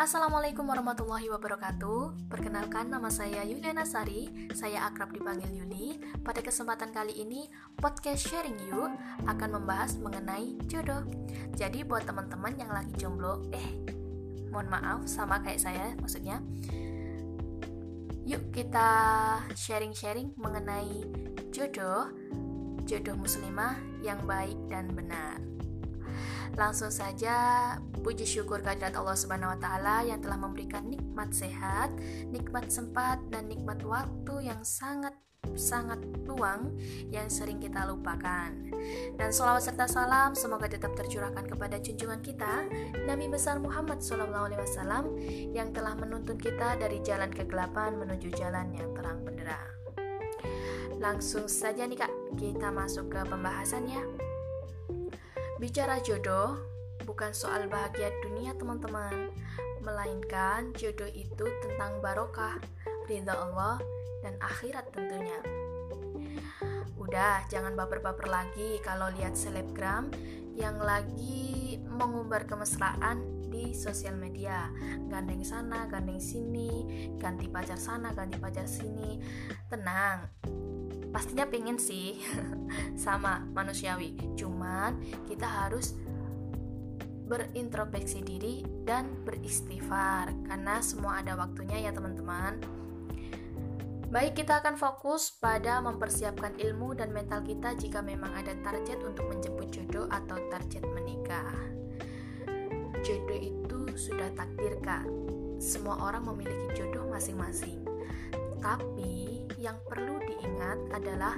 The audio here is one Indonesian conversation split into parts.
Assalamualaikum warahmatullahi wabarakatuh. Perkenalkan nama saya Yuliana Sari Saya akrab dipanggil Yuli. Pada kesempatan kali ini Podcast Sharing You akan membahas mengenai jodoh. Jadi buat teman-teman yang lagi jomblo Eh, mohon maaf sama kayak saya maksudnya. Yuk kita sharing-sharing mengenai jodoh Jodoh muslimah yang baik dan benar Langsung saja puji syukur kehadirat Allah Subhanahu wa taala yang telah memberikan nikmat sehat, nikmat sempat dan nikmat waktu yang sangat sangat luang yang sering kita lupakan. Dan salawat serta salam semoga tetap tercurahkan kepada junjungan kita Nabi besar Muhammad SAW yang telah menuntun kita dari jalan kegelapan menuju jalan yang terang benderang. Langsung saja nih kak, kita masuk ke pembahasannya. Bicara jodoh bukan soal bahagia dunia teman-teman, melainkan jodoh itu tentang barokah, ridha Allah, dan akhirat tentunya. Udah, jangan baper-baper lagi kalau lihat selebgram yang lagi mengumbar kemesraan di sosial media. Gandeng sana, gandeng sini, ganti pacar sana, ganti pacar sini. Tenang pastinya pengen sih sama manusiawi cuman kita harus berintrospeksi diri dan beristighfar karena semua ada waktunya ya teman-teman Baik, kita akan fokus pada mempersiapkan ilmu dan mental kita jika memang ada target untuk menjemput jodoh atau target menikah. Jodoh itu sudah takdir, Kak. Semua orang memiliki jodoh masing-masing. Tapi yang perlu diingat adalah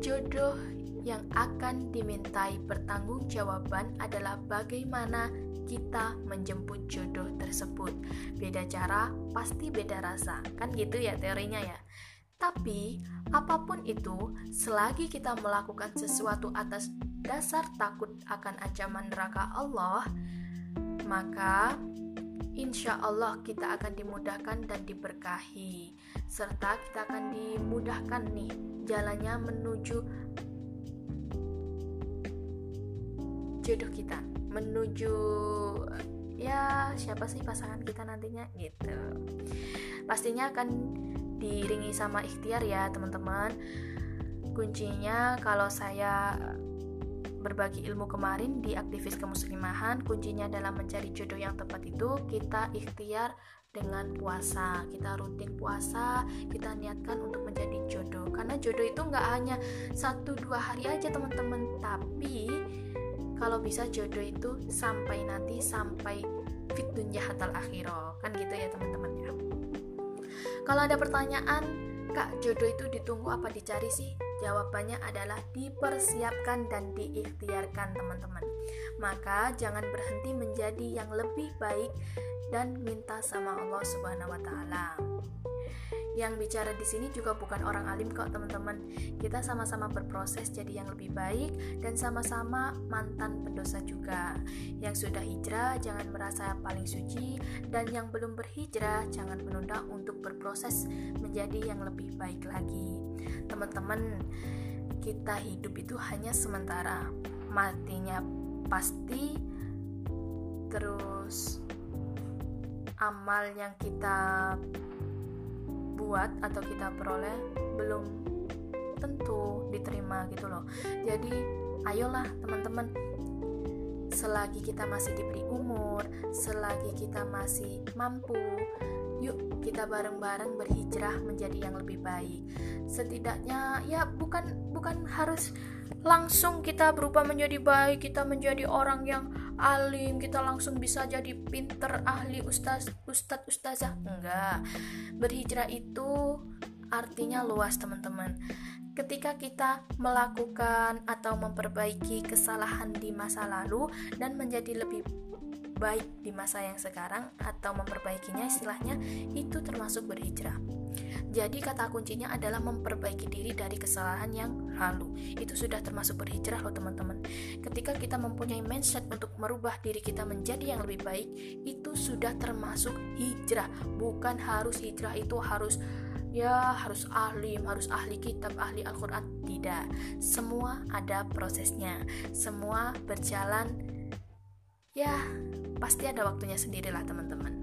jodoh yang akan dimintai pertanggungjawaban adalah bagaimana kita menjemput jodoh tersebut. Beda cara, pasti beda rasa. Kan gitu ya teorinya ya. Tapi, apa pun itu, selagi kita melakukan sesuatu atas dasar takut akan ancaman neraka Allah, maka insya Allah kita akan dimudahkan dan diberkahi. Serta kita akan dimudahkan nih jalannya menuju jodoh kita. Menuju ya siapa sih pasangan kita nantinya? Gitu. Pastinya akan diiringi sama ikhtiar ya teman-teman. Kuncinya kalau saya berbagi ilmu kemarin di aktivis kemuslimahan. Kuncinya dalam mencari jodoh yang tepat itu kita ikhtiar dengan puasa. Kita rutin puasa kita niatkan untuk menjadi jodoh. Karena jodoh itu nggak hanya satu dua hari aja teman-teman. Tapi kalau bisa jodoh itu sampai nanti sampai fit hatal akhirah. Kan gitu ya teman-teman ya. Kalau ada pertanyaan kak jodoh itu ditunggu apa dicari sih Jawabannya adalah dipersiapkan dan diikhtiarkan teman-teman. Maka jangan berhenti menjadi yang lebih baik dan minta sama Allah Subhanahu wa taala. Yang bicara di sini juga bukan orang alim kok teman-teman. Kita sama-sama berproses jadi yang lebih baik dan sama-sama mantan pendosa juga. Yang sudah hijrah jangan merasa paling suci dan yang belum berhijrah jangan menunda untuk berproses menjadi yang lebih baik lagi. Teman-teman, kita hidup itu hanya sementara. Matinya pasti terus amal yang kita buat atau kita peroleh belum tentu diterima gitu loh. Jadi ayolah teman-teman selagi kita masih diberi umur selagi kita masih mampu yuk kita bareng-bareng berhijrah menjadi yang lebih baik. Setidaknya ya bukan bukan harus langsung kita berubah menjadi baik kita menjadi orang yang alim kita langsung bisa jadi pinter ahli ustaz ustaz ustazah. Enggak. Berhijrah itu artinya luas teman-teman. Ketika kita melakukan atau memperbaiki kesalahan di masa lalu dan menjadi lebih baik di masa yang sekarang atau memperbaikinya istilahnya itu termasuk berhijrah. Jadi kata kuncinya adalah memperbaiki diri dari kesalahan yang lalu. Itu sudah termasuk berhijrah loh teman-teman. Ketika kita mempunyai mindset untuk merubah diri kita menjadi yang lebih baik, itu sudah termasuk hijrah. Bukan harus hijrah itu harus ya harus ahli, harus ahli kitab, ahli Al-Quran. Tidak, semua ada prosesnya. Semua berjalan ya pasti ada waktunya sendirilah teman-teman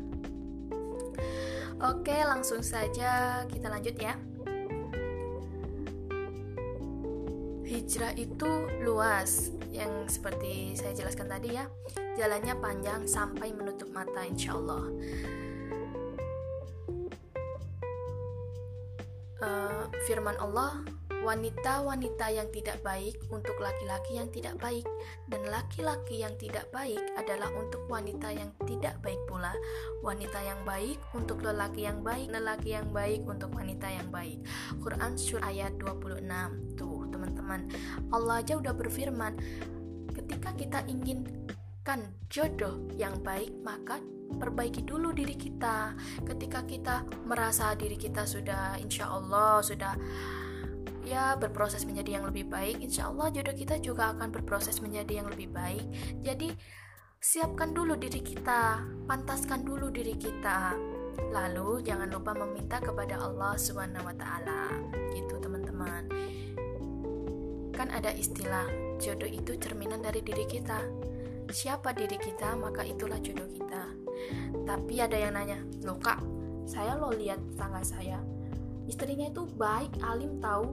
oke langsung saja kita lanjut ya. Hijrah itu luas yang seperti saya jelaskan tadi ya. Jalannya panjang sampai menutup mata insya Allah. Uh, firman Allah wanita-wanita yang tidak baik untuk laki-laki yang tidak baik dan laki-laki yang tidak baik adalah untuk wanita yang tidak baik pula. Wanita yang baik untuk lelaki yang baik lelaki yang baik untuk wanita yang baik. Quran surah ayat 26 tuh teman-teman. Allah aja udah berfirman ketika kita inginkan jodoh yang baik maka perbaiki dulu diri kita. Ketika kita merasa diri kita sudah insya Allah sudah ya berproses menjadi yang lebih baik insya Allah jodoh kita juga akan berproses menjadi yang lebih baik. Jadi siapkan dulu diri kita pantaskan dulu diri kita. Lalu jangan lupa meminta kepada Allah subhanahu wa ta'ala. Gitu teman-teman. Kan ada istilah jodoh itu cerminan dari diri kita. Siapa diri kita maka itulah jodoh kita. Tapi ada yang nanya loh kak saya lo lihat tangga saya istrinya itu baik alim tahu.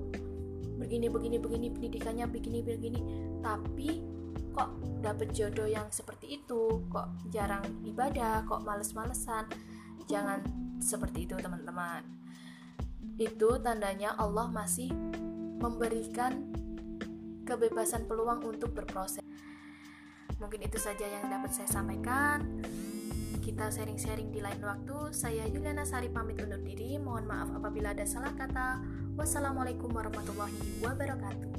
Begini begini begini pendidikannya begini begini. Tapi kok dapet jodoh yang seperti itu kok jarang ibadah kok males-malesan jangan seperti itu teman-teman itu tandanya Allah masih memberikan kebebasan peluang untuk berproses mungkin itu saja yang dapat saya sampaikan kita sharing-sharing di lain waktu. Saya Juliana Sari pamit undur diri. Mohon maaf apabila ada salah kata. Wassalamualaikum warahmatullahi wabarakatuh.